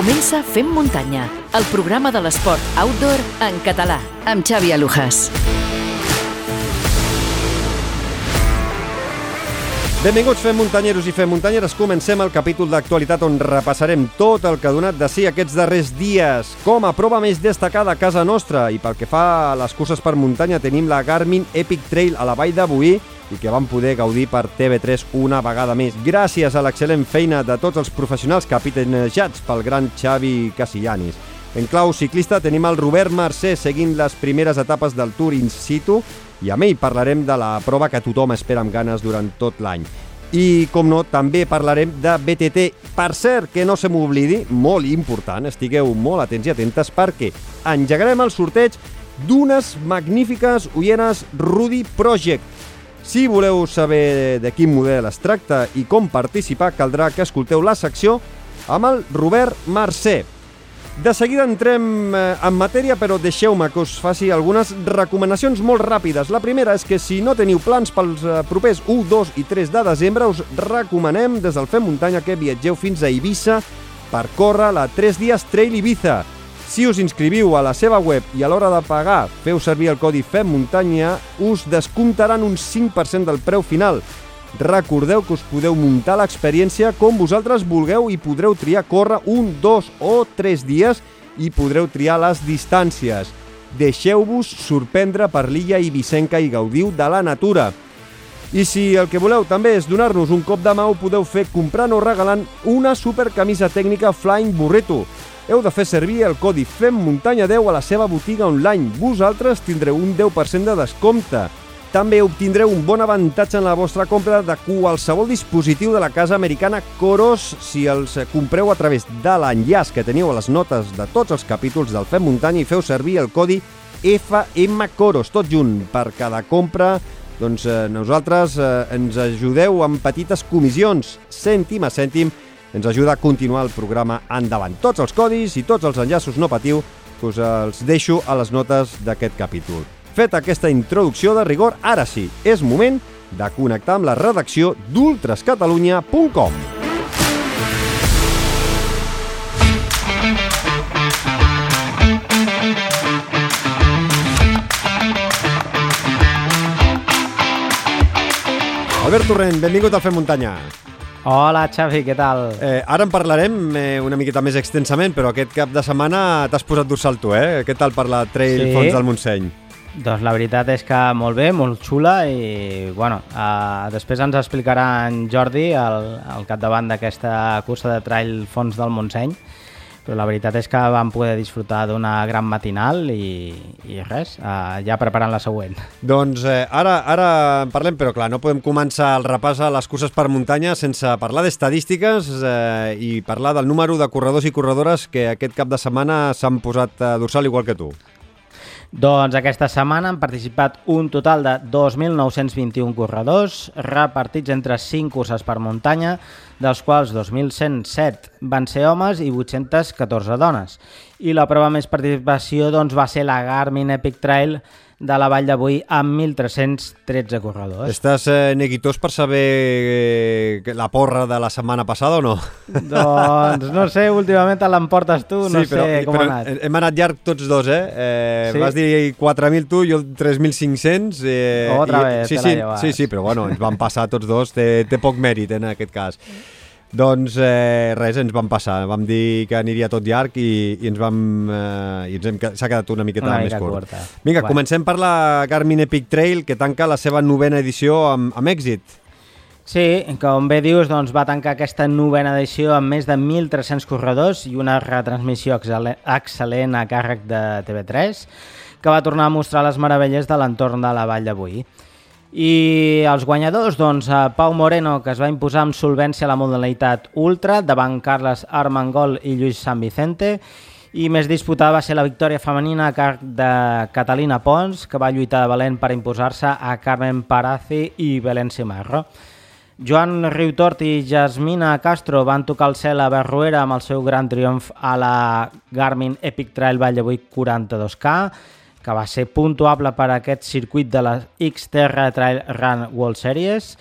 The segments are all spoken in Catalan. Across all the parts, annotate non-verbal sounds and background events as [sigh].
Comença Fem Muntanya, el programa de l'esport outdoor en català, amb Xavi Alujas. Benvinguts, fem muntanyeros i fem muntanyeres. Comencem el capítol d'actualitat on repassarem tot el que ha donat de si aquests darrers dies. Com a prova més destacada a casa nostra. I pel que fa a les curses per muntanya, tenim la Garmin Epic Trail a la Vall de Boí i que vam poder gaudir per TV3 una vegada més. Gràcies a l'excel·lent feina de tots els professionals capitanejats pel gran Xavi Casillanis. En clau ciclista tenim el Robert Mercè seguint les primeres etapes del Tour in situ i amb ell parlarem de la prova que tothom espera amb ganes durant tot l'any. I, com no, també parlarem de BTT. Per cert, que no se m'oblidi, molt important, estigueu molt atents i atentes perquè engegarem el sorteig d'unes magnífiques ulleres Rudy Project. Si voleu saber de quin model es tracta i com participar, caldrà que escolteu la secció amb el Robert Mercè. De seguida entrem eh, en matèria, però deixeu-me que us faci algunes recomanacions molt ràpides. La primera és que si no teniu plans pels eh, propers 1, 2 i 3 de desembre, us recomanem des del Fem Muntanya que viatgeu fins a Eivissa per córrer la 3 dies Trail Ibiza. Si us inscriviu a la seva web i a l'hora de pagar feu servir el codi FEM Muntanya, us descomptaran un 5% del preu final. Recordeu que us podeu muntar l'experiència com vosaltres vulgueu i podreu triar córrer un, dos o tres dies i podreu triar les distàncies. Deixeu-vos sorprendre per l'illa Ibicenca i gaudiu de la natura. I si el que voleu també és donar-nos un cop de mà, ho podeu fer comprant o regalant una supercamisa tècnica Flying Burrito. Heu de fer servir el codi FEMMUNTANYA10 a la seva botiga online. Vosaltres tindreu un 10% de descompte. També obtindreu un bon avantatge en la vostra compra de qualsevol dispositiu de la casa americana Coros si els compreu a través de l'enllaç que teniu a les notes de tots els capítols del Fem Muntanya i feu servir el codi FM Coros, tot junt, per cada compra doncs eh, nosaltres eh, ens ajudeu amb petites comissions, cèntim a cèntim, ens ajuda a continuar el programa endavant. Tots els codis i tots els enllaços no patiu que us els deixo a les notes d'aquest capítol. Fet aquesta introducció de rigor, ara sí, és moment de connectar amb la redacció d'ultrascatalunya.com. Albert Torrent, benvingut al Fem Muntanya. Hola, Xavi, què tal? Eh, ara en parlarem eh, una miqueta més extensament, però aquest cap de setmana t'has posat dorsal tu, eh? Què tal per la Trail Sí. Fons del Montseny? Doncs la veritat és que molt bé, molt xula i bueno, uh, després ens explicarà en Jordi al, al capdavant d'aquesta cursa de trail Fons del Montseny però la veritat és que vam poder disfrutar d'una gran matinal i, i res, uh, ja preparant la següent. Doncs eh, ara, ara en parlem, però clar, no podem començar el repàs a les curses per muntanya sense parlar d'estadístiques eh, i parlar del número de corredors i corredores que aquest cap de setmana s'han posat a dorsal igual que tu. Doncs aquesta setmana han participat un total de 2.921 corredors, repartits entre 5 curses per muntanya, dels quals 2.107 van ser homes i 814 dones. I la prova més participació doncs, va ser la Garmin Epic Trail de la Vall d'Avui amb 1.313 corredors. Estàs eh, neguitós per saber eh, la porra de la setmana passada o no? [laughs] Doncs no sé, últimament te l'emportes tu, no sé com però ha anat. hem anat llarg tots dos, eh? eh Sí? Vas dir 4.000 tu, jo 3.500. Eh, Otra i- vez sí, te la sí, llevas. sí, sí, però bueno, ens van passar tots dos, té, té poc mèrit en aquest cas. Doncs eh, res, ens vam passar, vam dir que aniria tot llarg i, i ens vam eh, i ens s'ha quedat una miqueta Una més mica curt. curta. Vinga, Bueno. comencem per la Garmin Epic Trail que tanca la seva novena edició amb, amb èxit. Sí, com bé dius, doncs va tancar aquesta novena edició amb més de 1.300 corredors i una retransmissió excel·le- excel·lent a càrrec de TV3 que va tornar a mostrar les meravelles de l'entorn de la Vall d'Avui. I els guanyadors, doncs, a Pau Moreno, que es va imposar amb solvència a la modalitat ultra, davant Carles Armengol i Lluís San Vicente, i més disputada va ser la victòria femenina a càrrec de Catalina Pons, que va lluitar de valent per imposar-se a Carmen Parazi i Belén Simarro. Joan Riutort i Jasmina Castro van tocar el cel a Berruera amb el seu gran triomf a la Garmin Epic Trail Valladolid 42K, que va ser puntuable per a aquest circuit de la Xterra Trail Run World Series.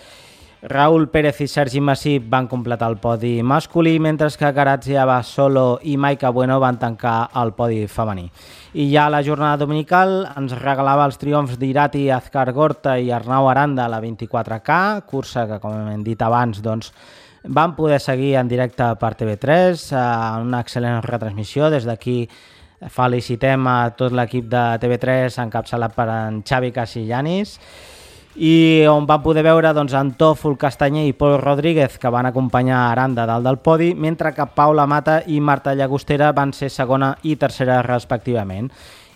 Raúl Pérez i Sergi Massip van completar el podi masculí, mentre que Garatzia Basolo i Maica Bueno van tancar el podi femení. I ja la jornada dominical ens regalava els triomfs d'Irati, Azcar Gorta i Arnau Aranda a la 24K, cursa que, com hem dit abans, doncs, van poder seguir en directe per TV3, eh, una excel·lent retransmissió. Des d'aquí felicitem a tot l'equip de TV3 encapçalat per en Xavi Casillanis i on van poder veure doncs, Antòfol Castanyer i Pol Rodríguez, que van acompanyar Aranda dalt del podi, mentre que Paula Mata i Marta Llagostera van ser segona i tercera respectivament.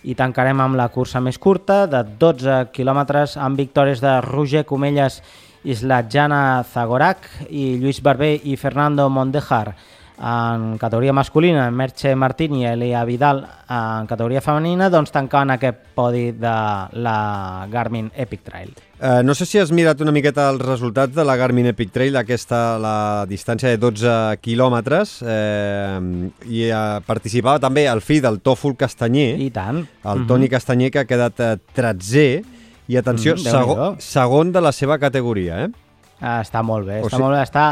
I tancarem amb la cursa més curta, de 12 quilòmetres, amb victòries de Roger Comelles, Islatjana Zagorac i Lluís Barber i Fernando Mondejar en categoria masculina, Merche Martín i Elia Vidal en categoria femenina, doncs tancant aquest podi de la Garmin Epic Trail. Eh, no sé si has mirat una miqueta els resultats de la Garmin Epic Trail, aquesta, la distància de 12 quilòmetres, eh, i eh, participava també el fill del Tòfol Castanyer, I tant. el Toni Castanyer, que ha quedat eh, 13 i atenció, Mm, segon, segon de la seva categoria, eh? Ah, està molt bé, O està sigui- molt bé. Està,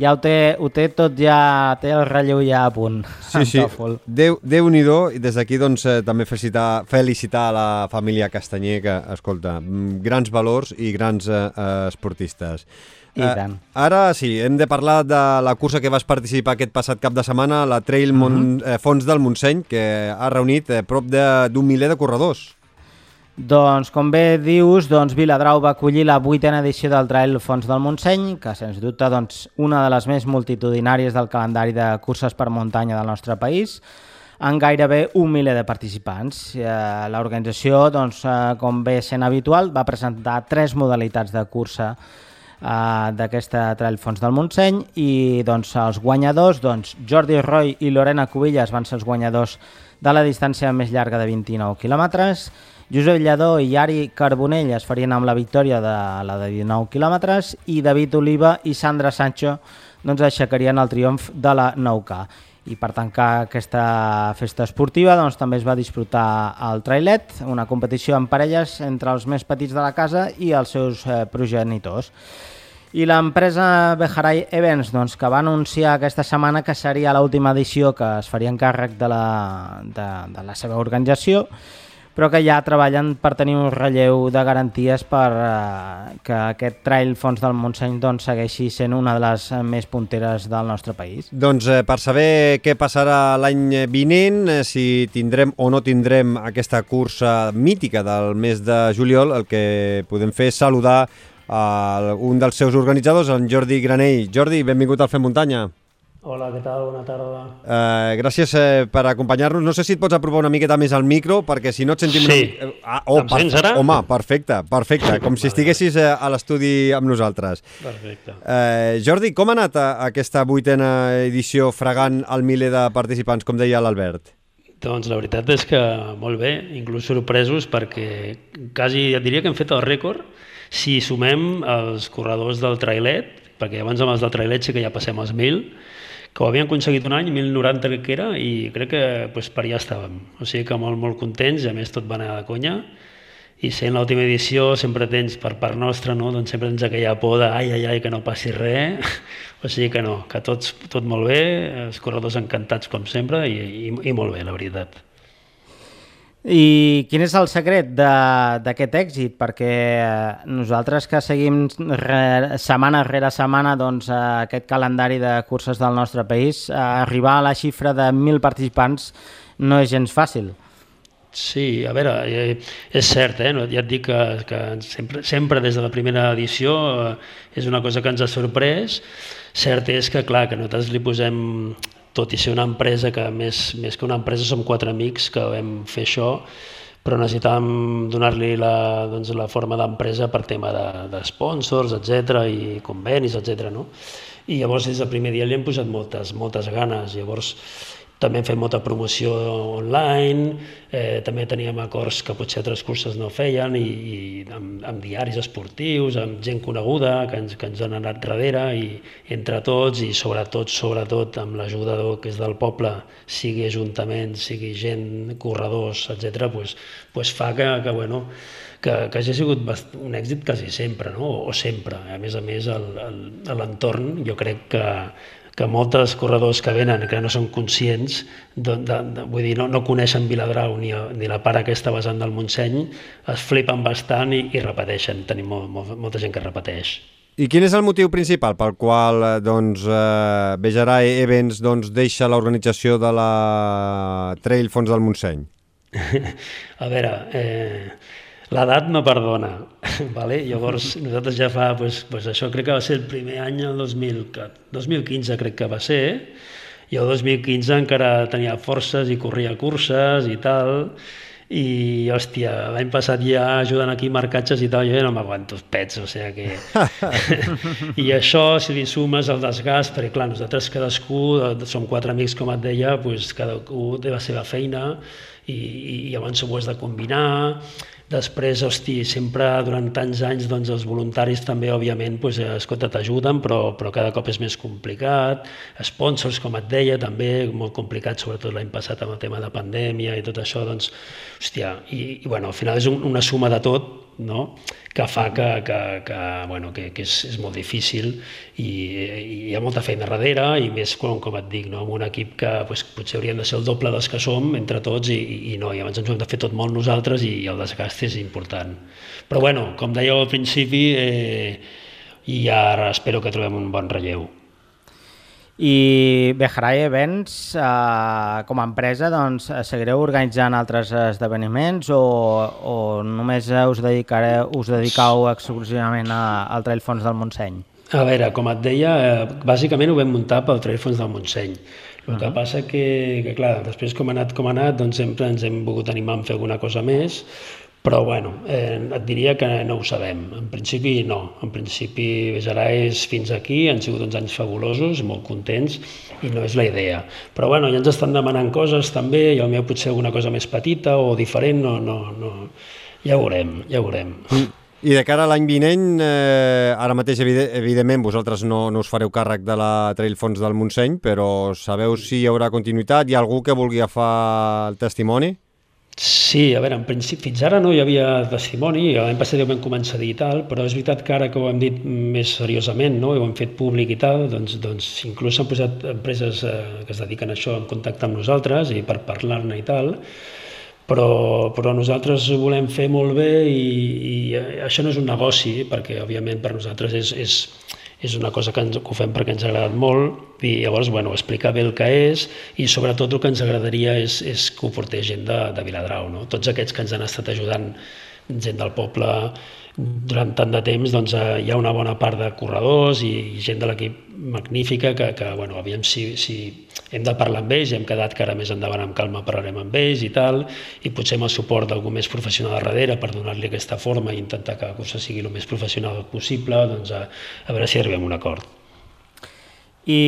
ja ho té, ho té tot, ja té el relleu ja a punt. Sí, sí, Antòfol. Déu, Déu-n'hi-do, i des d'aquí doncs, eh, també felicitar, felicitar a la família Castanyer, que, escolta, mm, grans valors i grans eh, eh, esportistes. I tant. Ara sí, hem de parlar de la cursa que vas participar aquest passat cap de setmana, la Trail. Mon, eh, Fons del Montseny, que ha reunit eh, prop de- d'un miler de corredors. Doncs, com bé dius, doncs Viladrau va acollir la vuitena edició del Trail Fons del Montseny, que, sens dubte, doncs, una de les més multitudinàries del calendari de curses per muntanya del nostre país, amb gairebé un miler de participants. Eh, L'organització, doncs, eh, com bé sent habitual, va presentar tres modalitats de cursa eh, d'aquesta Trail Fons del Montseny i doncs, els guanyadors, doncs, Jordi Roy i Lorena Cubillas van ser els guanyadors de la distància més llarga de 29 quilòmetres, Josep Lledó i Ari Carbonell es farien amb la victòria de la de 19 quilòmetres i David Oliva i Sandra Sancho doncs, aixecarien el triomf de la 9K. I per tancar aquesta festa esportiva doncs, també es va disfrutar el trailet, una competició en parelles entre els més petits de la casa i els seus eh, progenitors. I l'empresa Beharai Events, doncs, que va anunciar aquesta setmana que seria l'última edició que es faria en càrrec de la, de, de la seva organització, però que ja treballen per tenir un relleu de garanties per eh, que aquest Trail Fons del Montseny doncs, segueixi sent una de les eh, més punteres del nostre país. Doncs eh, per saber què passarà l'any vinent, eh, si tindrem o no tindrem aquesta cursa mítica del mes de juliol, el que podem fer és saludar a un dels seus organitzadors, en Jordi Granell. Jordi, benvingut al Fem Muntanya. Hola, què tal? Bona tarda. Eh, gràcies eh, per acompanyar-nos. No sé si et pots apropar una miqueta més al micro, perquè si no et sentim... Sí. Una... mi- Ah, oh, Em sents ara? Home, perfecte, perfecte. Com si estiguessis eh, a l'estudi amb nosaltres. Perfecte. Eh, Jordi, com ha anat eh, aquesta vuitena edició fregant el miler de participants, com deia l'Albert? Doncs la veritat és que molt bé, inclús sorpresos perquè quasi et diria que hem fet el rècord si sumem els corredors del trailet, perquè abans amb els del trailet sí que ja passem els 1.000, que ho havien aconseguit un any, 1.090 crec que era, i crec que pues, per allà estàvem. O sigui que molt, molt contents, i a més tot va anar de conya, i sent l'última edició sempre tens per part nostra, no? doncs sempre tens aquella por de ai, ai, ai, que no passi res, [laughs] o sigui que no, que tots, tot molt bé, els corredors encantats com sempre i, i, i molt bé, la veritat. I quin és el secret d'aquest èxit? Perquè eh, nosaltres que seguim re, setmana rere setmana doncs, eh, aquest calendari de curses del nostre país, eh, arribar a la xifra de 1.000 participants no és gens fàcil. Sí, a veure, és cert, eh? ja et dic que, que sempre, sempre des de la primera edició és una cosa que ens ha sorprès. Cert és que, clar, que nosaltres li posem, tot i ser una empresa que més, més que una empresa som quatre amics que vam fer això, però necessitàvem donar-li la, doncs, la forma d'empresa per tema de, de sponsors, etc i convenis, etc. No? I llavors des del primer dia li hem posat moltes, moltes ganes. Llavors, també hem fet molta promoció online, eh, també teníem acords que potser altres curses no feien i, i amb, amb diaris esportius, amb gent coneguda que ens, que ens han anat darrere i, entre tots i sobretot, sobretot amb l'ajuda que és del poble, sigui ajuntament, sigui gent, corredors, etc., pues, pues fa que, que, bueno, que, que hagi sigut un èxit quasi sempre, no? o sempre. A més a més, l'entorn jo crec que, que molts corredors que venen que no són conscients, de, de, de, vull dir, no, no coneixen Viladrau ni, ni la part aquesta vessant del Montseny, es flipen bastant i, i repeteixen. Tenim molt, molt, molta gent que repeteix. I quin és el motiu principal pel qual eh, doncs, eh, Bejarai Events doncs, deixa l'organització de la Trail Fons del Montseny? [laughs] A veure, eh, l'edat no perdona, [laughs] vale? llavors nosaltres ja fa, pues, pues això crec que va ser el primer any, el 2000, 2015 crec que va ser, i el 2015 encara tenia forces i corria curses i tal, i hòstia, l'any passat ja ajudant aquí marcatges i tal, jo ja no m'aguanto els pets, o sigui que... [laughs] [laughs] I això, si li sumes el desgast, perquè clar, nosaltres cadascú, som quatre amics com et deia, pues, cadascú té la seva feina i, i llavors ho has de combinar, Després, hosti, sempre durant tants anys doncs, els voluntaris també, òbviament, doncs, escolta, t'ajuden, però, però cada cop és més complicat. Sponsors, com et deia, també molt complicat, sobretot l'any passat amb el tema de pandèmia i tot això, doncs, hòstia, i, i bueno, al final és un, una suma de tot, no? que fa que, que, que, bueno, que, que és, és molt difícil i, i hi ha molta feina darrere i més com, com et dic, no? amb un equip que pues, potser hauríem de ser el doble dels que som entre tots i, i, no, i abans ens ho hem de fer tot molt nosaltres i, i el desgast és important. Però bueno, com dèieu al principi, eh, i ara espero que trobem un bon relleu. I Bejarai Events, eh, com a empresa, doncs, seguireu organitzant altres esdeveniments o, o només us, dedicareu, us dedicau exclusivament a, al Trail Fons del Montseny? A veure, com et deia, eh, bàsicament ho vam muntar pel Trail Fons del Montseny. El uh -huh. que passa que, que, clar, després com ha anat com ha anat, doncs sempre ens hem volgut animar a fer alguna cosa més, però bueno, eh, et diria que no ho sabem. En principi no. En principi Bejarà és fins aquí, han sigut uns anys fabulosos, molt contents, i no és la idea. Però bueno, ja ens estan demanant coses també, i potser potser alguna cosa més petita o diferent, no, no, no. ja ho veurem, ja ho veurem. Mm. I de cara a l'any vinent, eh, ara mateix, evidentment, vosaltres no, no us fareu càrrec de la Trail Fons del Montseny, però sabeu si hi haurà continuïtat? Hi ha algú que vulgui agafar el testimoni? Sí, a veure, en principi, fins ara no hi havia testimoni, l'any passat ja vam començar a dir i tal, però és veritat que ara que ho hem dit més seriosament, no? ho hem fet públic i tal, doncs, doncs inclús s'han posat empreses eh, que es dediquen a això en contacte amb nosaltres i per parlar-ne i tal, però, però nosaltres ho volem fer molt bé i, i això no és un negoci, perquè òbviament per nosaltres és, és, és una cosa que, ens, que ho fem perquè ens ha agradat molt i llavors bueno, explicar bé el que és i sobretot el que ens agradaria és, és que ho portés gent de, de Viladrau. No? Tots aquests que ens han estat ajudant, gent del poble, durant tant de temps doncs, eh, hi ha una bona part de corredors i, i gent de l'equip magnífica que, que bueno, aviam si, si hem de parlar amb ells, hem quedat que ara més endavant amb calma parlarem amb ells i tal, i potser amb el suport d'algú més professional a darrere per donar-li aquesta forma i intentar que la cursa sigui el més professional possible, doncs a, a veure si arribem a un acord. I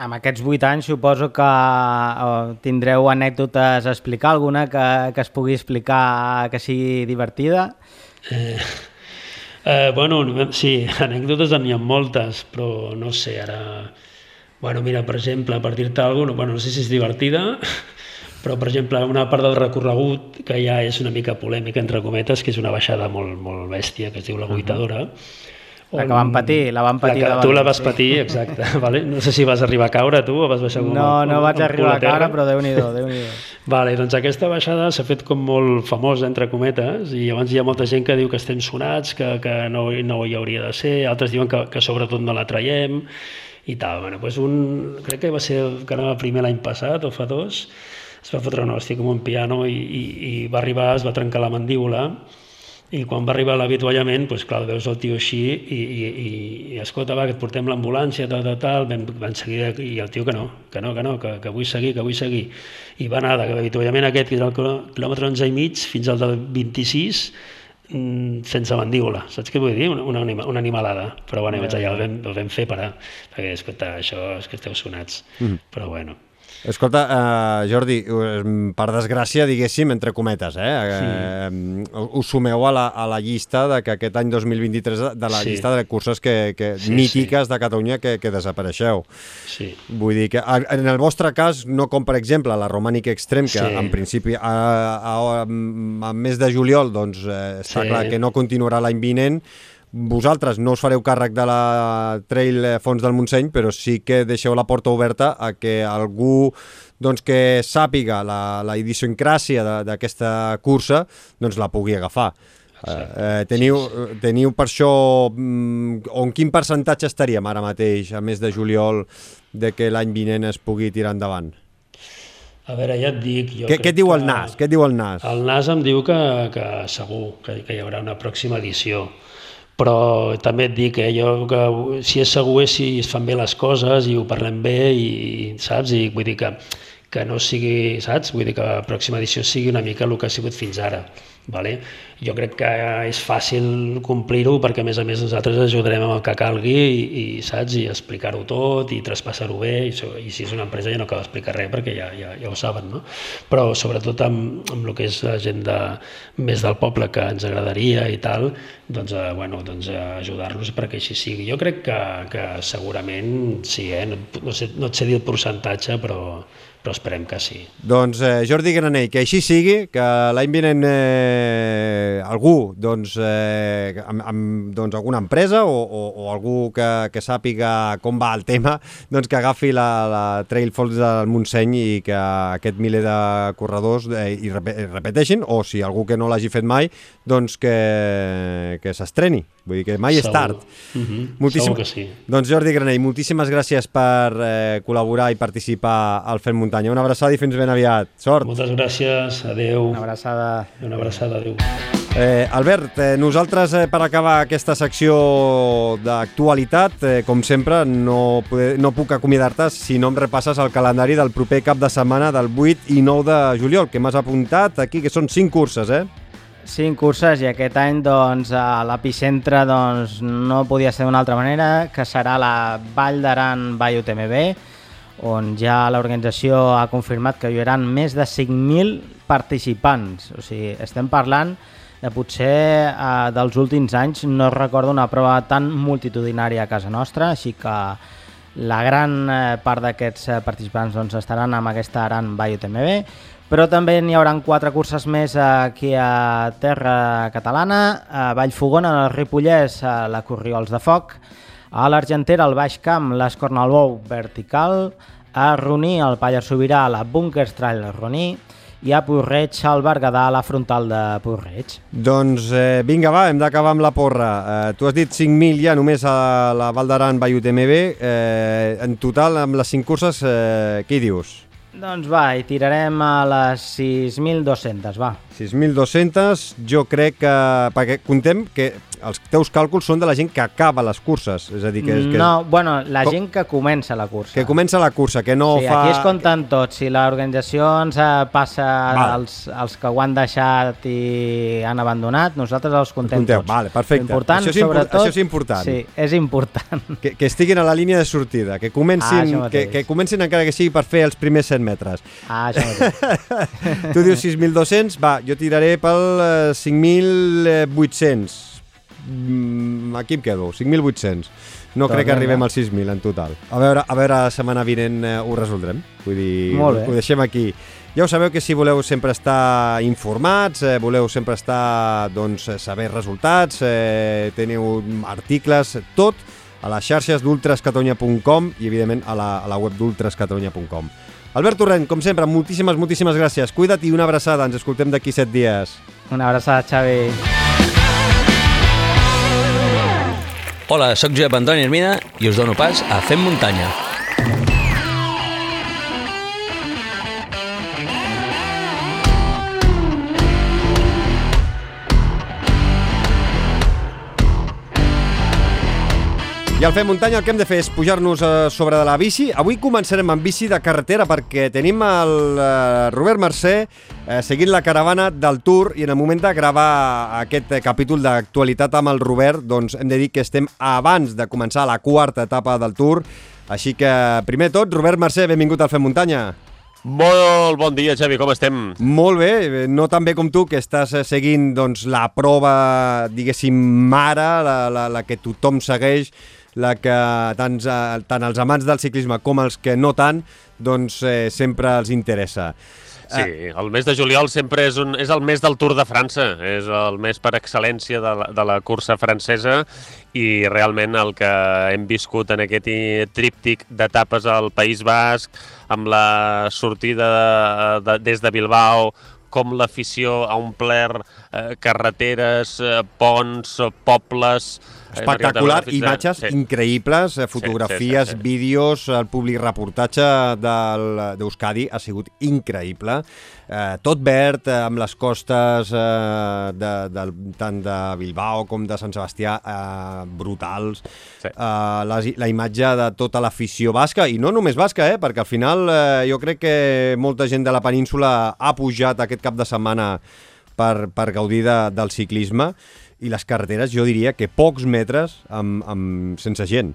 amb aquests vuit anys suposo que oh, tindreu anècdotes a explicar, alguna que, que es pugui explicar que sigui divertida? Eh, eh, bueno, sí, [laughs] anècdotes n'hi ha moltes, però no sé, ara... Bueno, mira, per exemple, per dir-te alguna cosa, bueno, no sé si és divertida, [laughs] però, per exemple, una part del recorregut que ja és una mica polèmica, entre cometes, que és una baixada molt, molt bèstia, que es diu la Guitadora, uh -huh la que van patir, la van patir. La que, tu la vas patir, exacte. [laughs] vale? No sé si vas arribar a caure tu o vas baixar com No, no vaig arribar a caure, però Déu-n'hi-do, déu nhi déu [laughs] Vale, doncs aquesta baixada s'ha fet com molt famosa, entre cometes, i abans hi ha molta gent que diu que estem sonats, que, que no, no hi hauria de ser, altres diuen que, que sobretot no la traiem, i tal. Bueno, doncs un, crec que va ser el que anava primer l'any passat, o fa dos, es va fotre una hòstia com un piano i, i, i va arribar, es va trencar la mandíbula, i quan va arribar l'avituallament, doncs clar, veus el tio així i, i, i, i escolta, va, que et portem l'ambulància, tal, tal, tal, van, van seguir, i el tio que no, que no, que no, que, que vull seguir, que vull seguir. I va anar de l'avituallament aquest, que era el quilòmetre 11 i mig, fins al del 26, mm, sense mandíbula, saps què vull dir? Una, una, una animalada, però bueno, ja, ja. el, vam, el vam fer parar, perquè, escolta, això és que esteu sonats, mm però bueno. Escolta, uh, Jordi, uh, per desgràcia, diguéssim, entre cometes, eh? Sí. Uh, us sumeu a la, a la llista de que aquest any 2023, de, la Sí. llista de curses que, que Sí, mítiques de Catalunya que, que desapareixeu. Sí. Vull dir que a- en el vostre cas, no com per exemple la Romànica Extrem, que Sí. en principi a, a, a, a mes de juliol doncs, eh, està Sí. clar que no continuarà l'any vinent, vosaltres no us fareu càrrec de la Trail Fons del Montseny, però sí que deixeu la porta oberta a que algú doncs, que sàpiga la, la idiosincràsia d'aquesta cursa doncs la pugui agafar. Eh, eh, teniu, teniu per això mm, on quin percentatge estaríem ara mateix, a mes de juliol, de que l'any vinent es pugui tirar endavant? A veure, ja et dic... Jo Què, què et diu el que- NAS? Què et diu el NAS? El NAS em diu que, que segur que, que hi haurà una pròxima edició, però també et dic, eh, jo que si és segur és si es fan bé les coses i ho parlem bé i saps? I vull dir que, que no sigui, saps? Vull dir que la pròxima edició sigui una mica el que ha sigut fins ara. Vale? Jo crec que és fàcil complir-ho perquè a més a més nosaltres ajudarem amb el que calgui i, i saps? I explicar-ho tot i traspassar-ho bé i, i si és una empresa ja no cal explicar res perquè ja, ja, ja ho saben, no? Però sobretot amb, amb el que és la gent de, més del poble que ens agradaria i tal, doncs, eh, bueno, doncs eh, ajudar-los perquè així sigui. Jo crec que, que segurament sí, eh? no, no, sé, no et sé dir el percentatge, però, però esperem que sí. Doncs eh, Jordi Granell, que així sigui, que l'any vinent eh, algú, doncs, eh, amb, amb doncs, alguna empresa o, o, o algú que, que sàpiga com va el tema, doncs que agafi la, la Trail Falls del Montseny i que aquest miler de corredors eh, hi repe- repeteixin, o si algú que no l'hagi fet mai, doncs que, que s'estreni. Vull dir que mai és Segur. tard. Mhm, Moltíssim- Segur que sí. Doncs Jordi Granell, moltíssimes gràcies per eh, col·laborar i participar al Fent Muntanya. Una abraçada i fins ben aviat. Sort! Moltes gràcies, adeu. Una abraçada. Una abraçada, adeu. Eh, Albert, eh, nosaltres eh, per acabar aquesta secció d'actualitat, eh, com sempre, no, poder, no puc acomiadar-te si no em repasses el calendari del proper cap de setmana del 8 i 9 de juliol, que m'has apuntat aquí, que són 5 curses, eh? Cinc curses i aquest any doncs, l'epicentre doncs, no podia ser d'una altra manera, que serà la Vall d'Aran Vall UTMB, on ja l'organització ha confirmat que hi haurà més de 5.000 participants. O sigui, estem parlant de potser eh, dels últims anys no recordo una prova tan multitudinària a casa nostra, així que la gran eh, part d'aquests eh, participants doncs, estaran amb aquesta Aran Vall UTMB, però també n'hi haurà quatre curses més aquí a terra catalana, a Vallfogona, al Ripollès, a la Corriols de Foc, a l'Argentera, al Baix Camp, l'Escornalbou vertical, a Roní, al Pallars Sobirà, a la Bunkers Trail Roní, i a Porreig, al Berguedà, a la frontal de Porreig. Doncs eh, vinga, va, hem d'acabar amb la porra. Eh, tu has dit 5.000 ja només a la Val d'Aran Vall UTMB. Eh, en total, amb les 5 curses, eh, què dius? Doncs va, hi tirarem a les 6.200, va. 6.200, jo crec que... Perquè contem que els teus càlculs són de la gent que acaba les curses, és a dir, que... que No, bueno, la Com- gent que comença la cursa. que comença la cursa, que no sí, fa... aquí es compten tots. Si l'organització ens eh, passa Val. els, els que ho han deixat i han abandonat, nosaltres els contem Compteu, tots. vale, perfecte. Important, Això és sobretot, això és important. Sí, és important. Que, que estiguin a la línia de sortida, que Ah, comencin, això que, que comencin encara que sigui per fer els primers 100 metres. Ah, això mateix. [laughs] tu dius 6.200, va, jo tiraré pel eh, 5.800. Mm, aquí em quedo, 5.800. No Doncs crec que arribem als 6.000 en total. A veure, a veure la setmana vinent eh, ho resoldrem. Vull dir, Molt bé. ho deixem aquí. Ja ho sabeu que si voleu sempre estar informats, eh, voleu sempre estar, doncs, eh, saber resultats, eh, teniu articles, tot a les xarxes d'ultrascatonya.com i, evidentment, a la, a la web d'ultrascatonya.com. Albert Torrent, com sempre, moltíssimes, moltíssimes gràcies. Cuida't i una abraçada. Ens escoltem d'aquí set dies. Una abraçada, Xavi. Hola, sóc Josep Antoni Hermina i us dono pas a Fem Muntanya. I al Fem Muntanya el que hem de fer és pujar-nos a sobre de la bici. Avui començarem amb bici de carretera perquè tenim el eh, Robert Mercè eh, seguint la caravana del Tour i en el moment de gravar aquest eh, capítol d'actualitat amb el Robert doncs hem de dir que estem abans de començar la quarta etapa del Tour. Així que, primer tot, Robert Mercè, benvingut al Fem Muntanya. Molt bon dia, Xavi, com estem? Molt bé, no tan bé com tu, que estàs eh, seguint doncs, la prova, diguéssim, mare, la, la, la que tothom segueix, la que tant, eh, tant els amants del ciclisme com els que no tant, doncs eh, sempre els interessa. Sí, el mes de juliol sempre és, un, és el mes del Tour de França, és el mes per excel·lència de la, de la cursa francesa i realment el que hem viscut en aquest tríptic d'etapes al País Basc, amb la sortida de, de, des de Bilbao, com l'afició ha omplert eh, carreteres, eh, ponts, pobles, Espectacular, imatges sí. increïbles, eh, fotografies, sí, sí, sí, sí. vídeos, el public reportatge d'Euskadi ha sigut increïble. Eh, tot verd, eh, amb les costes eh, de, de, tant de Bilbao com de Sant Sebastià eh, brutals. Sí. Eh, la, la imatge de tota l'afició basca, i no només basca, eh, perquè al final eh, jo crec que molta gent de la península ha pujat aquest cap de setmana per, per gaudir de, del ciclisme i les carreteres jo diria que pocs metres amb, amb, sense gent.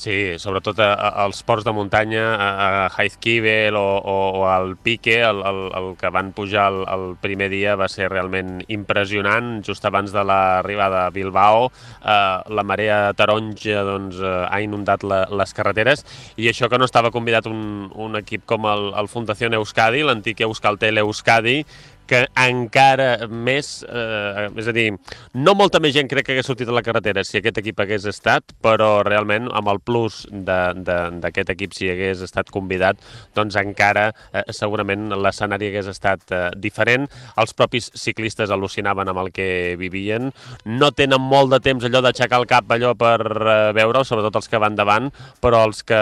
Sí, sobretot a, a, als ports de muntanya, a, a Heizkibel o, o, o al Pique, el, el, el que van pujar el, el primer dia va ser realment impressionant. Just abans de l'arribada a Bilbao, eh, la marea taronja doncs, eh, ha inundat la, les carreteres i això que no estava convidat un, un equip com el, el Fundació Euskadi, l'antic Euskaltel Euskadi, que encara més, eh, és a dir, no molta més gent crec que hagués sortit a la carretera si aquest equip hagués estat, però realment amb el plus d'aquest equip si hagués estat convidat, doncs encara eh, segurament l'escenari hagués estat eh, diferent. Els propis ciclistes al·lucinaven amb el que vivien. No tenen molt de temps allò d'aixecar el cap allò per eh, veure sobretot els que van davant, però els que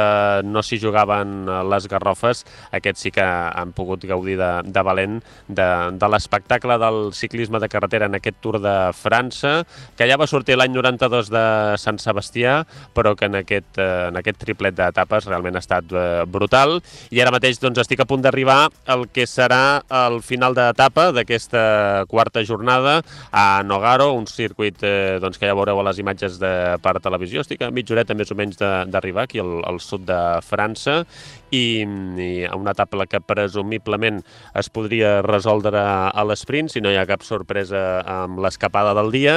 no s'hi jugaven eh, les garrofes, aquests sí que han pogut gaudir de, de valent de, de l'espectacle del ciclisme de carretera en aquest Tour de França, que ja va sortir l'any 92 de Sant Sebastià, però que en aquest, eh, en aquest triplet d'etapes realment ha estat eh, brutal. I ara mateix doncs, estic a punt d'arribar al que serà el final d'etapa d'aquesta quarta jornada a Nogaro, un circuit eh, doncs, que ja veureu a les imatges de per televisió. Estic a mitja horeta més o menys d'arribar aquí al, al sud de França i, i una etapa que presumiblement es podria resoldre a l'esprint si no hi ha cap sorpresa amb l'escapada del dia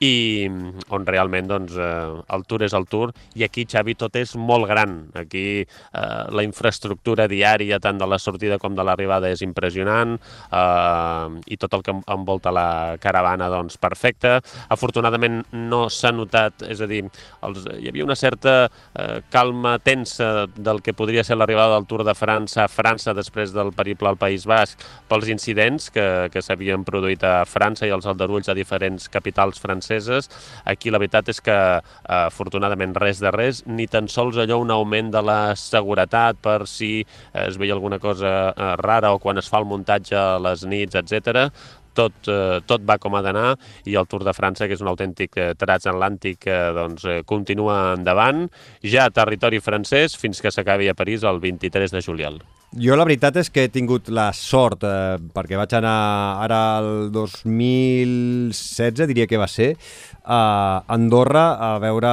i on realment doncs, eh, el Tour és el Tour i aquí, Xavi, tot és molt gran. Aquí eh, la infraestructura diària tant de la sortida com de l'arribada és impressionant eh, i tot el que envolta la caravana doncs perfecte. Afortunadament no s'ha notat, és a dir, els, hi havia una certa eh, calma tensa del que podria ser la l'arribada del Tour de França a França després del periple al País Basc pels incidents que, que s'havien produït a França i els aldarulls a diferents capitals franceses. Aquí la veritat és que, eh, afortunadament, res de res, ni tan sols allò un augment de la seguretat per si es veia alguna cosa eh, rara o quan es fa el muntatge a les nits, etc tot, eh, tot va com ha d'anar i el Tour de França, que és un autèntic eh, transatlàntic, eh, doncs, eh, continua endavant, ja a territori francès, fins que s'acabi a París el 23 de juliol. Jo la veritat és que he tingut la sort, eh, perquè vaig anar ara el 2016, diria que va ser, a Andorra a veure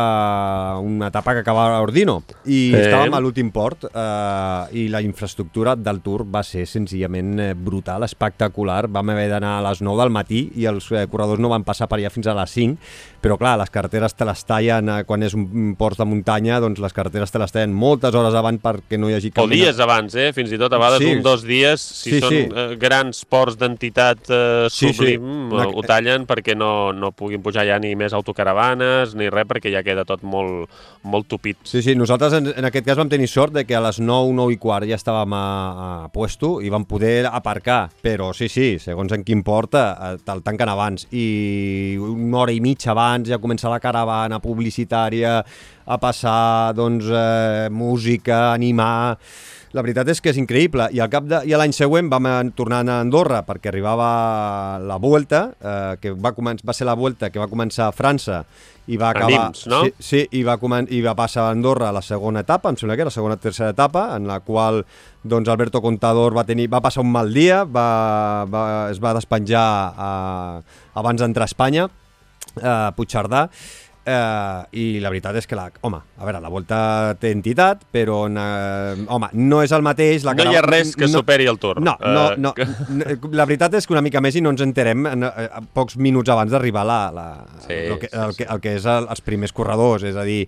una etapa que acabava a Ordino i sí. estàvem a l'últim port eh, i la infraestructura del Tour va ser senzillament eh, brutal, espectacular. Vam haver d'anar a les 9 del matí i els eh, corredors no van passar per allà fins a les 5, però clar, les carreteres te les tallen eh, quan és un port de muntanya, doncs les carreteres te les tallen moltes hores abans perquè no hi hagi cap... O dies abans, eh? Fins i tot a vegades sí. un, dos dies, si sí, són sí. Eh, grans ports d'entitat eh, sublim, sí, sí. ho tallen perquè no, no puguin pujar ja ni més autocaravanes ni res, perquè ja queda tot molt, molt tupit. Sí, sí, nosaltres en, en aquest cas vam tenir sort de que a les 9, 9 i quart ja estàvem a, a puesto i vam poder aparcar, però sí, sí, segons en quin porta, eh, te'l tanquen abans i una hora i mitja abans ja comença la caravana publicitària, a passar doncs, eh, música, animar... La veritat és que és increïble. I al cap de, i l'any següent vam tornar a Andorra perquè arribava la Vuelta, eh, que va, començar, va ser la Vuelta que va començar a França i va acabar... Nims, no? Sí, sí i, va comen i va passar a Andorra a la segona etapa, em sembla que era la segona o tercera etapa, en la qual doncs, Alberto Contador va, tenir, va passar un mal dia, va, va, es va despenjar eh, abans d'entrar a Espanya, eh, Puigcerdà, eh, i la veritat és que, la, home, a veure, la Volta té entitat, però, eh, home, no és el mateix... La no hi ha res que no, superi el Tour. No, no, Eh, no, la veritat és que una mica més i no ens enterem en, eh, pocs minuts abans d'arribar la, la, Sí, el, que, el, que, el que és el, els primers corredors, és a dir,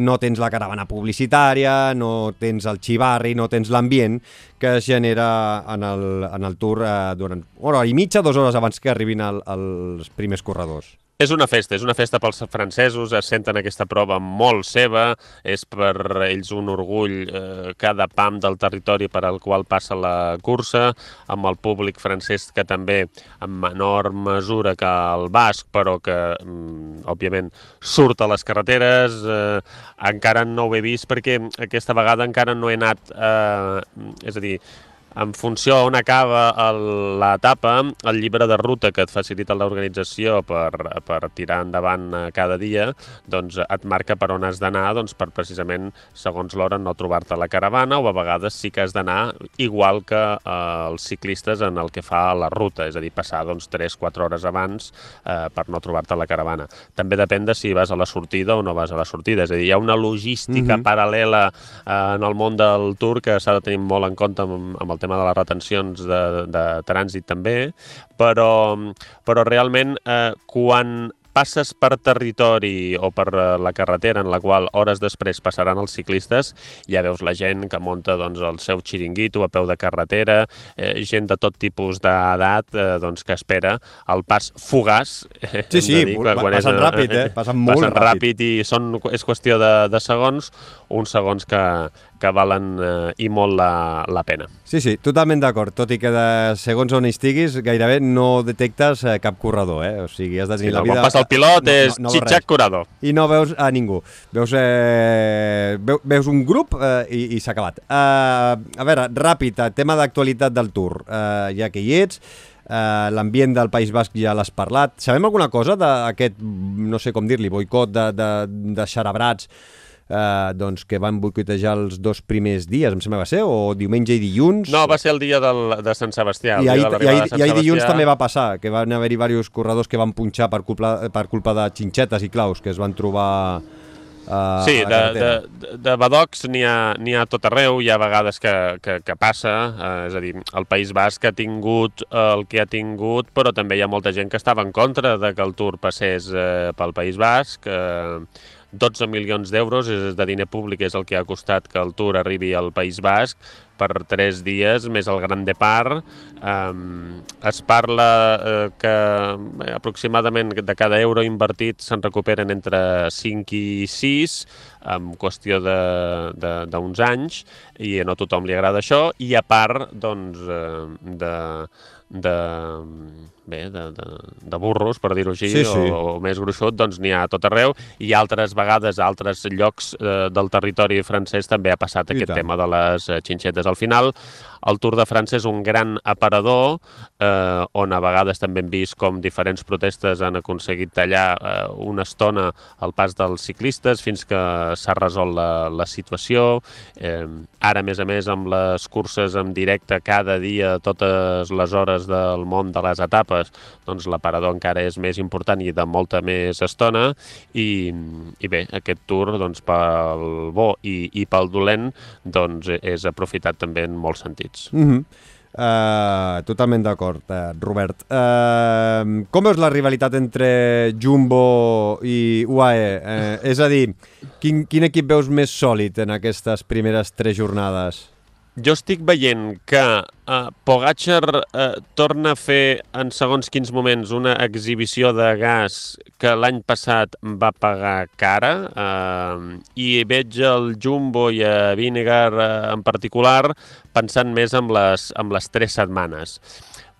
no tens la caravana publicitària, no tens el xivarri, no tens l'ambient que es genera en el, en el Tour eh, durant una hora i mitja, dues hores abans que arribin el, els primers corredors. És una festa, és una festa pels francesos, es senten aquesta prova molt seva, és per ells un orgull eh, cada pam del territori per al qual passa la cursa, amb el públic francès que també en menor mesura que el basc, però que mm, òbviament surt a les carreteres, eh, encara no ho he vist perquè aquesta vegada encara no he anat, eh, és a dir, en funció on acaba l'etapa, el llibre de ruta que et facilita l'organització per, per tirar endavant eh, cada dia, doncs et marca per on has d'anar doncs, per precisament, segons l'hora, no trobar-te la caravana o a vegades sí que has d'anar igual que eh, els ciclistes en el que fa la ruta, és a dir, passar doncs, 3-4 hores abans eh, per no trobar-te la caravana. També depèn de si vas a la sortida o no vas a la sortida, és a dir, hi ha una logística Mhm. paral·lela eh, en el món del Tour que s'ha de tenir molt en compte amb, amb el tema de les retencions de, de trànsit també, però, però realment eh, quan passes per territori o per eh, la carretera en la qual hores després passaran els ciclistes, ja veus la gent que munta doncs, el seu xiringuito a peu de carretera, eh, gent de tot tipus d'edat eh, doncs, que espera el pas fugaç. [laughs] eh, Sí, sí, dir, quan és, passen ràpid, eh? Passen molt passen ràpid. ràpid i són, és qüestió de, de segons, uns segons que, que valen eh, i molt la, la pena. Sí, sí, totalment d'acord, tot i que de segons on estiguis gairebé no detectes eh, cap corredor, eh? O sigui, has de Sí, tenir no, la vida... Quan passa el pilot és veus xitxac res. curador. I no veus a ningú. Veus, eh, veu, veus un grup eh, i, i s'ha acabat. Uh, a veure, ràpid, eh, tema d'actualitat del Tour. Uh, ja que hi ets, uh, l'ambient del País Basc ja l'has parlat. Sabem alguna cosa d'aquest, no sé com dir-li, boicot de, de, de xarabrats eh, doncs, que van boicotejar els dos primers dies, em sembla que va ser, o diumenge i dilluns? No, va ser el dia del, de Sant Sebastià. I ahir, i, ahir, Sant i ahir dilluns també va passar, que van haver-hi diversos corredors que van punxar per culpa, per culpa de xinxetes i claus que es van trobar uh, Sí, de, de, de badocs n'hi ha, ha tot arreu, hi ha vegades que, que, que passa, eh, és a dir, el País Basc ha tingut eh, el que ha tingut, però també hi ha molta gent que estava en contra de que el Tour passés eh, pel País Basc, eh, 12 milions d'euros és de diner públic és el que ha costat que el Tour arribi al País Basc per tres dies, més el Gran Depart. Um, es parla eh, que aproximadament de cada euro invertit se'n recuperen entre 5 i 6 en qüestió d'uns anys i no tothom li agrada això i a part doncs, eh, de, de, bé, de, de, de burros, per dir-ho així, Sí, sí. o, o més gruixut, doncs n'hi ha a tot arreu i altres vegades a altres llocs eh, del territori francès també ha passat I aquest tant. tema de les eh, xinxetes. Al final, el Tour de França és un gran aparador eh, on a vegades també hem vist com diferents protestes han aconseguit tallar eh, una estona el pas dels ciclistes fins que s'ha resolt la, la situació. Eh, ara, a més a més, amb les curses en directe cada dia, totes les hores del món de les etapes, doncs l'aparador encara és més important i de molta més estona i, i bé, aquest tour doncs, pel bo i, i pel dolent doncs, és aprofitat també en molts sentits. Mm -hmm. uh, totalment d'acord, uh, Robert. Uh, com veus la rivalitat entre Jumbo i UAE? Uh, és a dir, quin, quin equip veus més sòlid en aquestes primeres tres jornades? Jo estic veient que uh, Pogacar uh, torna a fer en segons quins moments una exhibició de gas que l'any passat va pagar cara uh, i veig el Jumbo i a Vinegar uh, en particular pensant més en les, en les tres setmanes.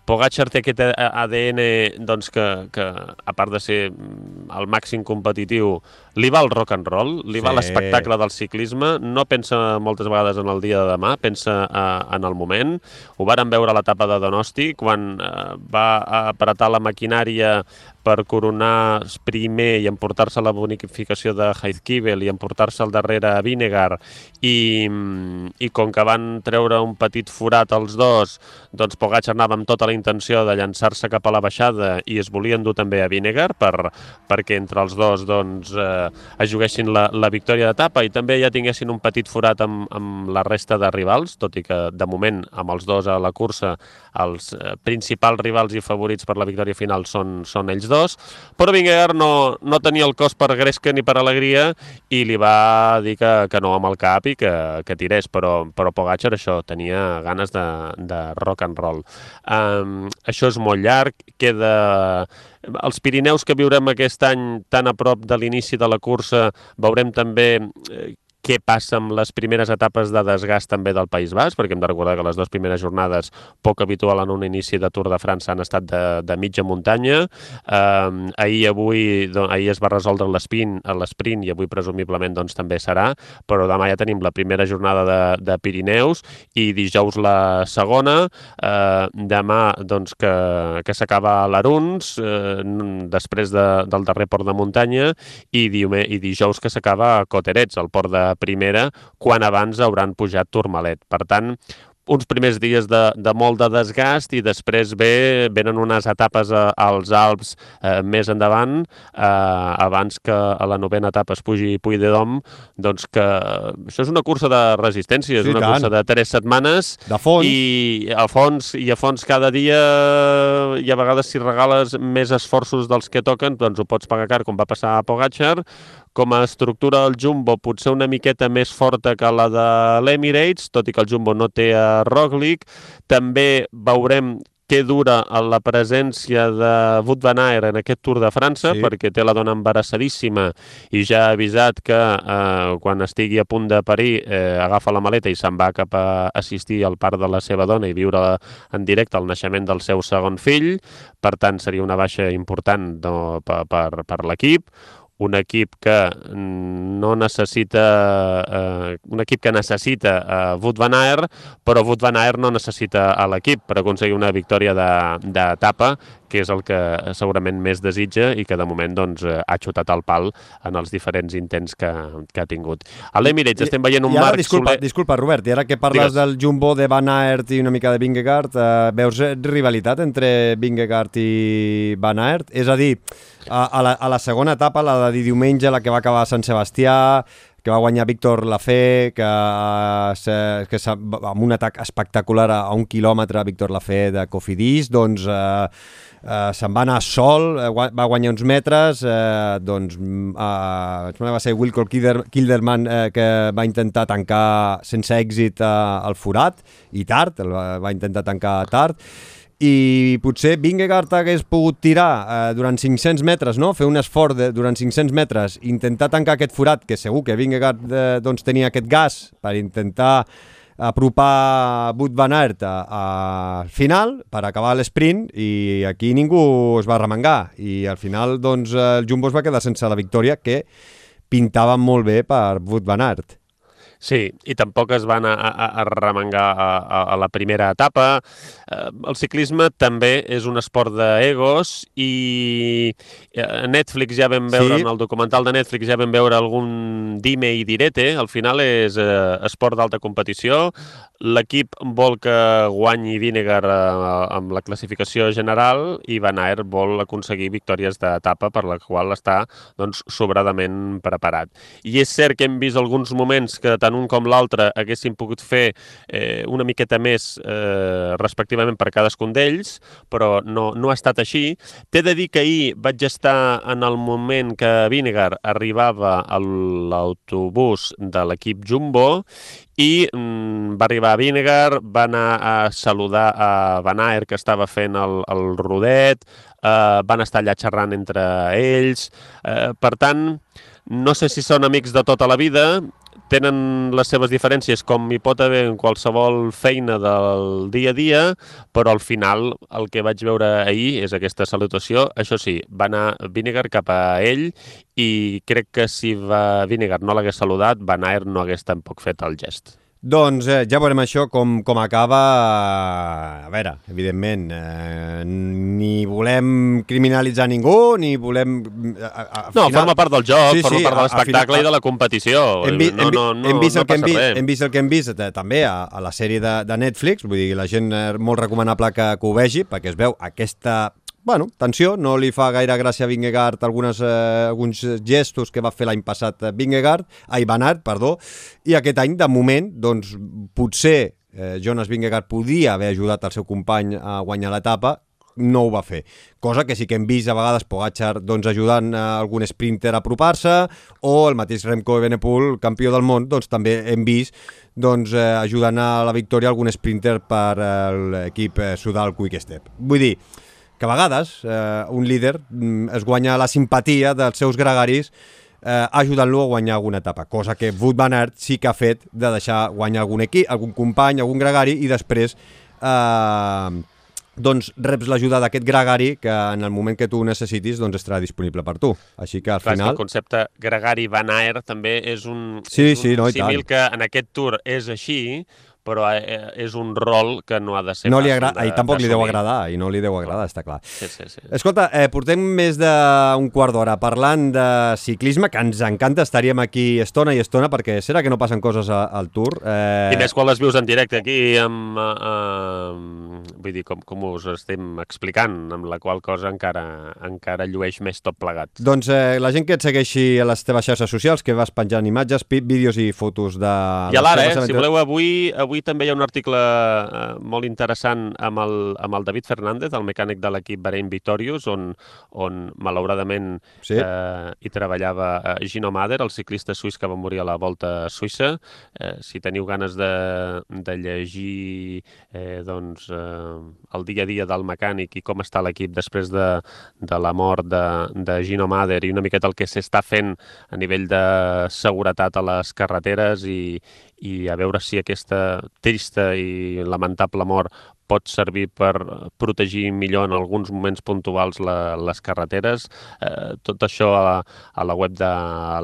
Pogacar té aquest ADN doncs, que, que, a part de ser mm, el màxim competitiu, li va el rock and roll, li sí. va l'espectacle del ciclisme, no pensa moltes vegades en el dia de demà, pensa eh, en el moment. Ho varen veure a l'etapa de Donosti, quan eh, va apretar la maquinària per coronar primer i emportar-se la bonificació de Heizkibel i emportar-se al darrere a Vinegar i, i com que van treure un petit forat els dos, doncs Pogacar anava amb tota la intenció de llançar-se cap a la baixada i es volien dur també a Vinegar per, perquè entre els dos doncs, eh, es juguessin la, la victòria d'etapa i també ja tinguessin un petit forat amb, amb la resta de rivals, tot i que de moment amb els dos a la cursa els eh, principals rivals i favorits per la victòria final són, són ells dos, però Vingegaard no, no tenia el cos per gresca ni per alegria i li va dir que, que no amb el cap i que, que tirés, però, però Pogacar això, tenia ganes de, de rock and roll. Um, això és molt llarg, queda els Pirineus que viurem aquest any tan a prop de l'inici de la cursa, veurem també eh, què passa amb les primeres etapes de desgast també del País Basc, perquè hem de recordar que les dues primeres jornades, poc habitual en un inici de Tour de França, han estat de, de mitja muntanya. Eh, ahir, avui, doncs, ahir es va resoldre l'esprint i avui presumiblement doncs, també serà, però demà ja tenim la primera jornada de, de Pirineus i dijous la segona. Eh, demà doncs, que, que s'acaba a l'Aruns, eh, després de, del darrer port de muntanya, i, diume, i dijous que s'acaba a Coterets, el port de primera, quan abans hauran pujat Tourmalet. Per tant, uns primers dies de, de molt de desgast i després ve, venen unes etapes a, als Alps eh, més endavant, eh, abans que a la novena etapa es pugi Puy de Dom, doncs que això és una cursa de resistència, és Sí, una tant. cursa de tres setmanes De fons. i a fons, i a fons cada dia i a vegades si regales més esforços dels que toquen, doncs ho pots pagar car, com va passar a Pogacar, com a estructura del Jumbo potser una miqueta més forta que la de l'Emirates, tot i que el Jumbo no té a Roglic. També veurem què dura la presència de Wout van Aert en aquest Tour de França, sí. perquè té la dona embarassadíssima i ja ha avisat que eh, quan estigui a punt de parir eh, agafa la maleta i se'n va cap a assistir al part de la seva dona i viure en directe el naixement del seu segon fill. Per tant, seria una baixa important no, per, per, per l'equip un equip que no necessita eh, un equip que necessita eh, Wout van Aert, però Wout van Aert no necessita a l'equip per aconseguir una victòria de- d'etapa, que és el que segurament més desitja i que de moment doncs, eh, ha xutat al pal en els diferents intents que, que ha tingut. A l'Emirates estem veient un I ara, Marc disculpa, Soler... disculpa, Robert, i ara que parles Digues. del Jumbo, de Van Aert i una mica de Vingegaard, eh, veus eh, rivalitat entre Vingegaard i Van Aert? És a dir, a, a, la, a la segona etapa, la de diumenge, la que va acabar a Sant Sebastià, que va guanyar Víctor Lafé, que, eh, se- que s'ha- amb un atac espectacular a, a un quilòmetre Víctor Lafé de Cofidis, doncs eh, eh, se'n va anar sol, eh, va guanyar uns metres, eh, doncs mm, eh, va ser Wilco Kilder, Kilderman eh, que va intentar tancar sense èxit eh, el forat, i tard, el va, va intentar tancar tard, i potser Vingegaard hagués pogut tirar eh, durant 500 metres, no? fer un esforç de, durant 500 metres, intentar tancar aquest forat, que segur que Vingegaard eh, doncs, tenia aquest gas per intentar apropar Wout van Aert al final per acabar l'esprint i aquí ningú es va remengar i al final doncs, el Jumbo es va quedar sense la victòria que pintava molt bé per Wout van Aert. Sí, i tampoc es van a, a, a remengar a, a, a la primera etapa. Eh, el ciclisme també és un esport d'egos i eh, a Netflix ja vam veure, sí. en el documental de Netflix ja vam veure algun dime i direte. Al final és eh, esport d'alta competició. L'equip vol que guanyi Vinegar eh, amb la classificació general i Van Aert vol aconseguir victòries d'etapa per la qual està doncs, sobradament preparat. I és cert que hem vist alguns moments que tant un com l'altre haguessin pogut fer eh, una miqueta més eh, respectivament per cadascun d'ells, però no, no ha estat així. T'he de dir que ahir vaig estar en el moment que Vinegar arribava a l'autobús de l'equip Jumbo i mm, va arribar a Vinegar, va anar a saludar a Van Aert, que estava fent el, el rodet, eh, van estar allà xerrant entre ells. Eh, per tant, no sé si són amics de tota la vida, tenen les seves diferències com hi pot haver en qualsevol feina del dia a dia, però al final el que vaig veure ahir és aquesta salutació. Això sí, va anar Vinegar cap a ell i crec que si va Vinegar no l'hagués saludat, Van Aert no hagués tampoc fet el gest. Doncs eh, ja veurem això com, com acaba. A veure, evidentment, eh, ni volem criminalitzar ningú, ni volem... A, a, a No, final... forma part del joc, Sí, forma sí, part de l'espectacle final- i de la competició. Hem, vi, no, hem, no, no, hem vist el no que hem, vist, hem vist el que hem vist eh, també a, a la sèrie de, de Netflix, vull dir, la gent eh, molt recomanable que, que ho vegi, perquè es veu aquesta bueno, tensió, no li fa gaire gràcia a Vingegaard algunes, eh, alguns gestos que va fer l'any passat eh, Vingegaard, ai, Van Aert, perdó, i aquest any, de moment, doncs, potser eh, Jonas Vingegaard podia haver ajudat el seu company a guanyar l'etapa, no ho va fer. Cosa que sí que hem vist a vegades Pogacar doncs, ajudant a algun sprinter a apropar-se o el mateix Remco Evenepoel, campió del món, doncs també hem vist doncs, eh, ajudant a la victòria algun sprinter per eh, l'equip Sudal Quick Step. Vull dir que a vegades eh, un líder mm, es guanya la simpatia dels seus gregaris eh, ajudant-lo a guanyar alguna etapa, cosa que Wout van Aert sí que ha fet de deixar guanyar algun equip, algun company, algun gregari i després eh, doncs reps l'ajuda d'aquest gregari que en el moment que tu ho necessitis doncs estarà disponible per tu. Així que al Clar, final... el concepte gregari Van Aert també és un, Sí, és un sí, no, símil que en aquest tour és així, però eh, és un rol que no ha de ser no li agrada, de- i tampoc li deu agradar, i no li deu agradar, està clar. Sí, sí, sí. Escolta, eh, portem més d'un quart d'hora parlant de ciclisme, que ens encanta, estaríem aquí estona i estona, perquè serà que no passen coses a, al Tour. Eh, I més quan les vius en directe aquí, amb, eh, eh, vull dir, com, com us estem explicant, amb la qual cosa encara, encara llueix més tot plegat. Doncs eh, la gent que et segueixi a les teves xarxes socials, que vas penjant imatges, vídeos i fotos de... I a l'ara, eh, si voleu, avui, avui també hi ha un article eh, molt interessant amb el, amb el David Fernández, el mecànic de l'equip Bahrein Victorious, on, on malauradament Sí. eh, hi treballava eh, Gino Mader, el ciclista suís que va morir a la Volta Suïssa. Eh, si teniu ganes de, de llegir eh, doncs, eh, el dia a dia del mecànic i com està l'equip després de, de la mort de, de Gino Mader i una miqueta el que s'està fent a nivell de seguretat a les carreteres i, i a veure si aquesta trista i lamentable mort pot servir per protegir millor en alguns moments puntuals la, les carreteres. Eh, tot això a la, a la web de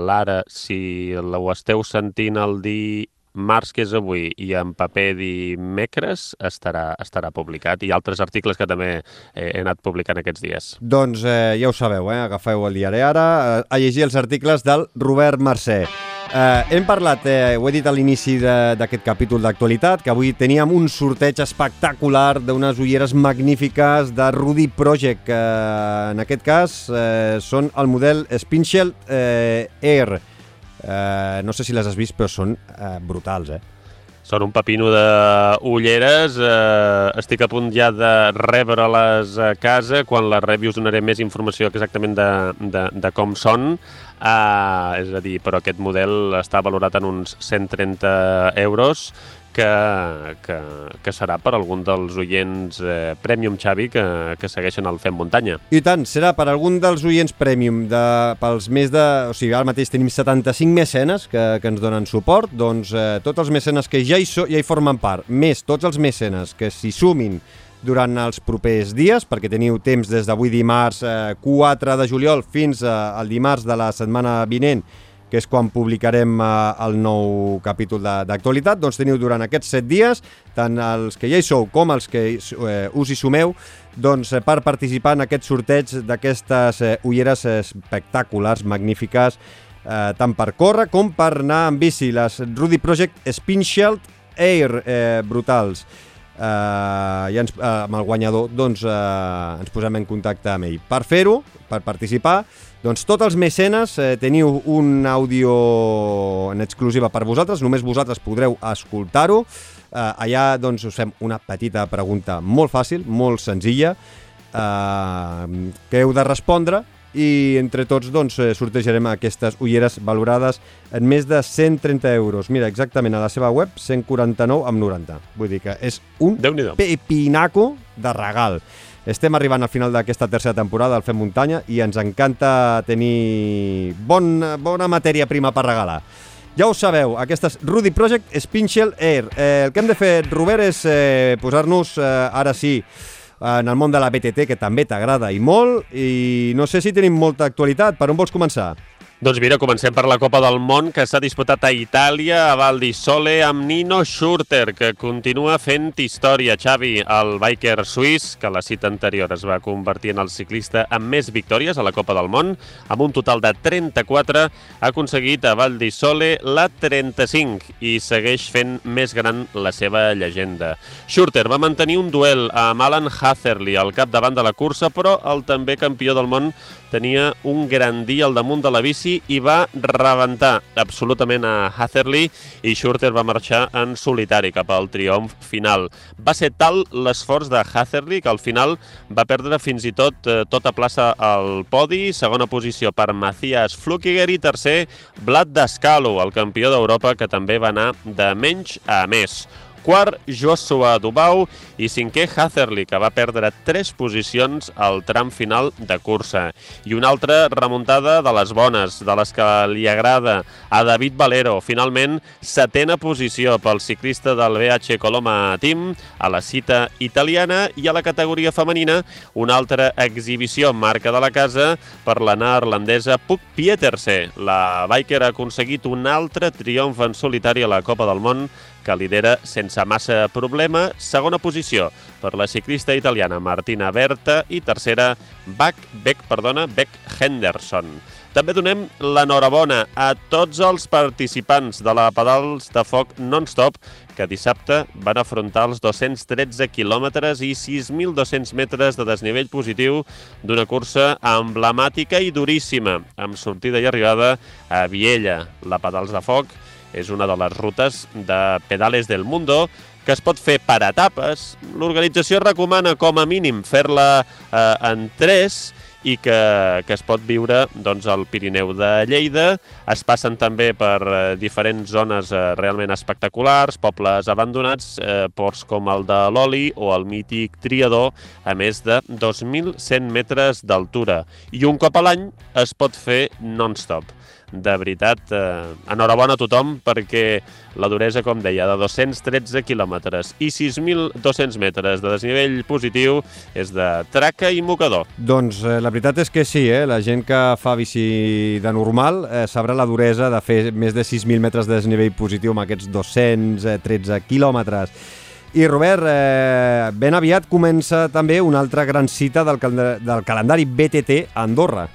l'Ara, si ho esteu sentint el dimarts, que és avui, i en paper dimecres, estarà, estarà publicat. I altres articles que també he, he anat publicant aquests dies. Doncs eh, ja ho sabeu, eh? agafeu el diari ara eh, a llegir els articles del Robert Mercè. Eh, hem parlat, eh, ho he dit a l'inici d'aquest capítol d'actualitat, que avui teníem un sorteig espectacular d'unes ulleres magnífiques de Rudy Project, que en aquest cas eh, són el model Spinshell eh, Air. Eh, no sé si les has vist, però són eh, brutals, eh? Són un pepino d'ulleres. Eh, estic a punt ja de rebre-les a casa. Quan les rebi us donaré més informació exactament de, de, de com són. Eh, és a dir, però aquest model està valorat en uns 130 euros que, que, que serà per algun dels oients eh, Premium Xavi que, que segueixen el Fem Muntanya. I tant, serà per algun dels oients Premium, de, pels més de... O sigui, ara mateix tenim 75 mecenes que, que ens donen suport, doncs eh, tots els mecenes que ja hi, so, ja hi formen part, més tots els mecenes que s'hi sumin durant els propers dies, perquè teniu temps des d'avui dimarts eh, 4 de juliol fins eh, al dimarts de la setmana vinent, que és quan publicarem eh, el nou capítol d'actualitat, doncs teniu durant aquests 7 dies, tant els que ja hi sou com els que eh, us hi sumeu, doncs eh, per participar en aquest sorteig d'aquestes eh, ulleres espectaculars, magnífiques, eh, tant per córrer com per anar en bici. Les Rudy Project Spin Shield Air, eh, brutals. Eh, i ens, eh, amb el guanyador doncs, eh, ens posem en contacte amb ell. Per fer-ho, per participar, doncs tots els mecenes eh, teniu un àudio en exclusiva per vosaltres, només vosaltres podreu escoltar-ho. Eh, allà doncs, us fem una petita pregunta molt fàcil, molt senzilla, eh, que heu de respondre i entre tots doncs, eh, sortejarem aquestes ulleres valorades en més de 130 euros. Mira, exactament a la seva web, 149 amb 90. Vull dir que és un pepinaco de regal. Estem arribant al final d'aquesta tercera temporada del Fem Muntanya i ens encanta tenir bon, bona matèria prima per regalar. Ja ho sabeu, aquesta és Rudy Project Spinchel Air. Eh, el que hem de fer, Robert, és eh, posar-nos, eh, ara sí, en el món de la BTT, que també t'agrada i molt, i no sé si tenim molta actualitat. Per on vols començar? Doncs mira, comencem per la Copa del Món que s'ha disputat a Itàlia, a Val di Sole, amb Nino Schurter, que continua fent història. Xavi, el biker suís, que la cita anterior es va convertir en el ciclista amb més victòries a la Copa del Món, amb un total de 34, ha aconseguit a Val di Sole la 35 i segueix fent més gran la seva llegenda. Schurter va mantenir un duel amb Alan Hatherley al capdavant de la cursa, però el també campió del món tenia un gran dia al damunt de la bici i va rebentar absolutament a Hatherley i Schurter va marxar en solitari cap al triomf final. Va ser tal l'esforç de Hatherley que al final va perdre fins i tot eh, tota plaça al podi, segona posició per Matthias Flukiger i tercer Vlad Dascalo, el campió d'Europa que també va anar de menys a més quart Joshua Dubau i cinquè Hatherley, que va perdre tres posicions al tram final de cursa. I una altra remuntada de les bones, de les que li agrada a David Valero. Finalment, setena posició pel ciclista del BH Coloma Team a la cita italiana i a la categoria femenina una altra exhibició marca de la casa per la neerlandesa Puck Pieterse. La biker ha aconseguit un altre triomf en solitari a la Copa del Món que lidera sense massa problema, segona posició per la ciclista italiana Martina Berta i tercera Beck, Beck, perdona, Beck Henderson. També donem l'enhorabona a tots els participants de la Pedals de Foc Non-Stop que dissabte van afrontar els 213 quilòmetres i 6.200 metres de desnivell positiu d'una cursa emblemàtica i duríssima, amb sortida i arribada a Viella. La Pedals de Foc és una de les rutes de Pedales del Mundo que es pot fer per etapes. L'organització recomana com a mínim fer-la eh, en tres i que, que es pot viure doncs, al Pirineu de Lleida. Es passen també per eh, diferents zones eh, realment espectaculars, pobles abandonats, eh, ports com el de l'Oli o el mític Triador, a més de 2.100 metres d'altura. I un cop a l'any es pot fer non-stop de veritat, eh, enhorabona a tothom perquè la duresa, com deia, de 213 quilòmetres i 6.200 metres de desnivell positiu és de traca i mocador. Doncs eh, la veritat és que sí, eh? la gent que fa bici de normal eh, sabrà la duresa de fer més de 6.000 metres de desnivell positiu amb aquests 213 quilòmetres. I Robert, eh, ben aviat comença també una altra gran cita del, cal del calendari BTT a Andorra.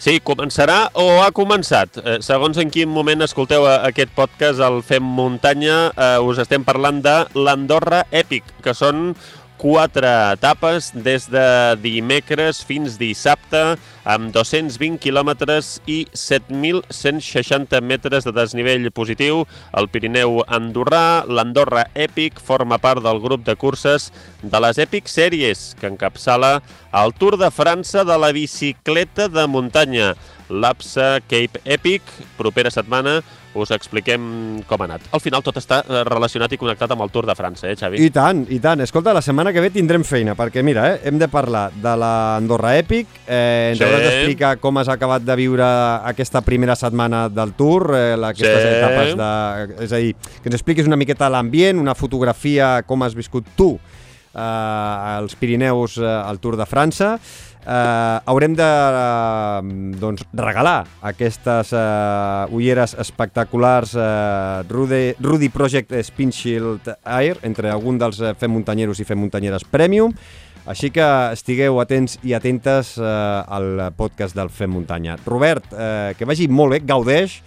Sí, començarà o ha començat. Eh, segons en quin moment escolteu eh, aquest podcast, el Fem Muntanya, eh, us estem parlant de l'Andorra Èpic, que són quatre etapes des de dimecres fins dissabte amb 220 quilòmetres i 7.160 metres de desnivell positiu. El Pirineu Andorrà, l'Andorra Epic, forma part del grup de curses de les Epic Series, que encapçala el Tour de França de la bicicleta de muntanya l'APSA Cape Epic. Propera setmana us expliquem com ha anat. Al final tot està eh, relacionat i connectat amb el Tour de França, eh, Xavi? I tant, i tant. Escolta, la setmana que ve tindrem feina, perquè mira, eh, hem de parlar de l'Andorra Epic, eh, ens sí. hauràs d'explicar com has acabat de viure aquesta primera setmana del Tour, eh, aquestes sí. etapes de... És a dir, que ens expliquis una miqueta l'ambient, una fotografia, com has viscut tu eh, als Pirineus eh, al Tour de França, eh, haurem de eh, doncs, regalar aquestes eh, ulleres espectaculars eh, Rudy, Rudy Project Spin Shield Air entre algun dels eh, Fem Muntanyeros i Fem Muntanyeres Premium així que estigueu atents i atentes eh, al podcast del Fem Muntanya. Robert, eh, que vagi molt bé, gaudeix,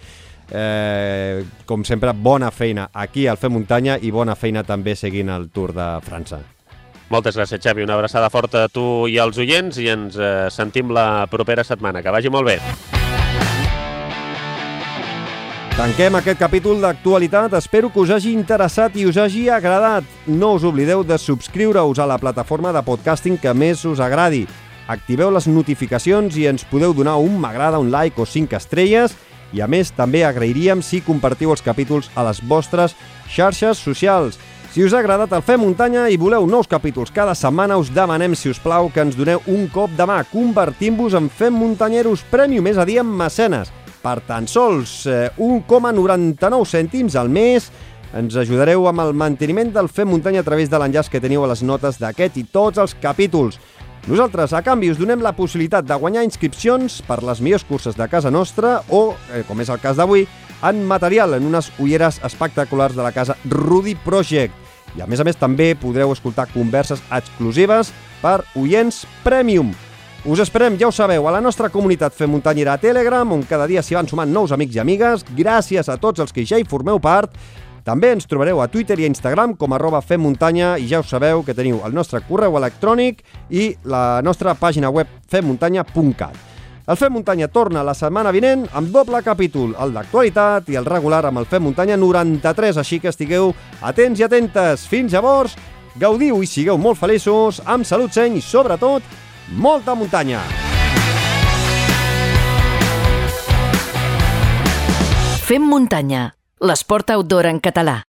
eh, com sempre, bona feina aquí al Fem Muntanya i bona feina també seguint el Tour de França. Moltes gràcies, Xavi. Una abraçada forta a tu i als oients i ens eh, sentim la propera setmana. Que vagi molt bé. Tanquem aquest capítol d'actualitat. Espero que us hagi interessat i us hagi agradat. No us oblideu de subscriure-us a la plataforma de podcasting que més us agradi. Activeu les notificacions i ens podeu donar un m'agrada, un like o 5 estrelles. I a més, també agrairíem si compartiu els capítols a les vostres xarxes socials. Si us ha agradat el Fem Muntanya i voleu nous capítols cada setmana, us demanem, si us plau, que ens doneu un cop de mà. Convertim-vos en Fem Muntanyeros Premium, és a dir, en mecenes. per tan sols eh, 1,99 cèntims al mes. Ens ajudareu amb el manteniment del Fem Muntanya a través de l'enllaç que teniu a les notes d'aquest i tots els capítols. Nosaltres, a canvi, us donem la possibilitat de guanyar inscripcions per les millors curses de casa nostra o, eh, com és el cas d'avui, en material en unes ulleres espectaculars de la casa Rudy Project. I a més a més també podreu escoltar converses exclusives per oients Premium. Us esperem, ja ho sabeu, a la nostra comunitat Fem Muntanyera a Telegram, on cada dia s'hi van sumant nous amics i amigues. Gràcies a tots els que ja hi formeu part. També ens trobareu a Twitter i a Instagram com arroba femmuntanya i ja us sabeu que teniu el nostre correu electrònic i la nostra pàgina web femmuntanya.cat. El Fem Muntanya torna la setmana vinent amb doble capítol, el d'actualitat i el regular amb el Fem Muntanya 93, així que estigueu atents i atentes. Fins llavors, gaudiu i sigueu molt feliços, amb salut seny i, sobretot, molta muntanya! Fem muntanya, l'esport outdoor en català.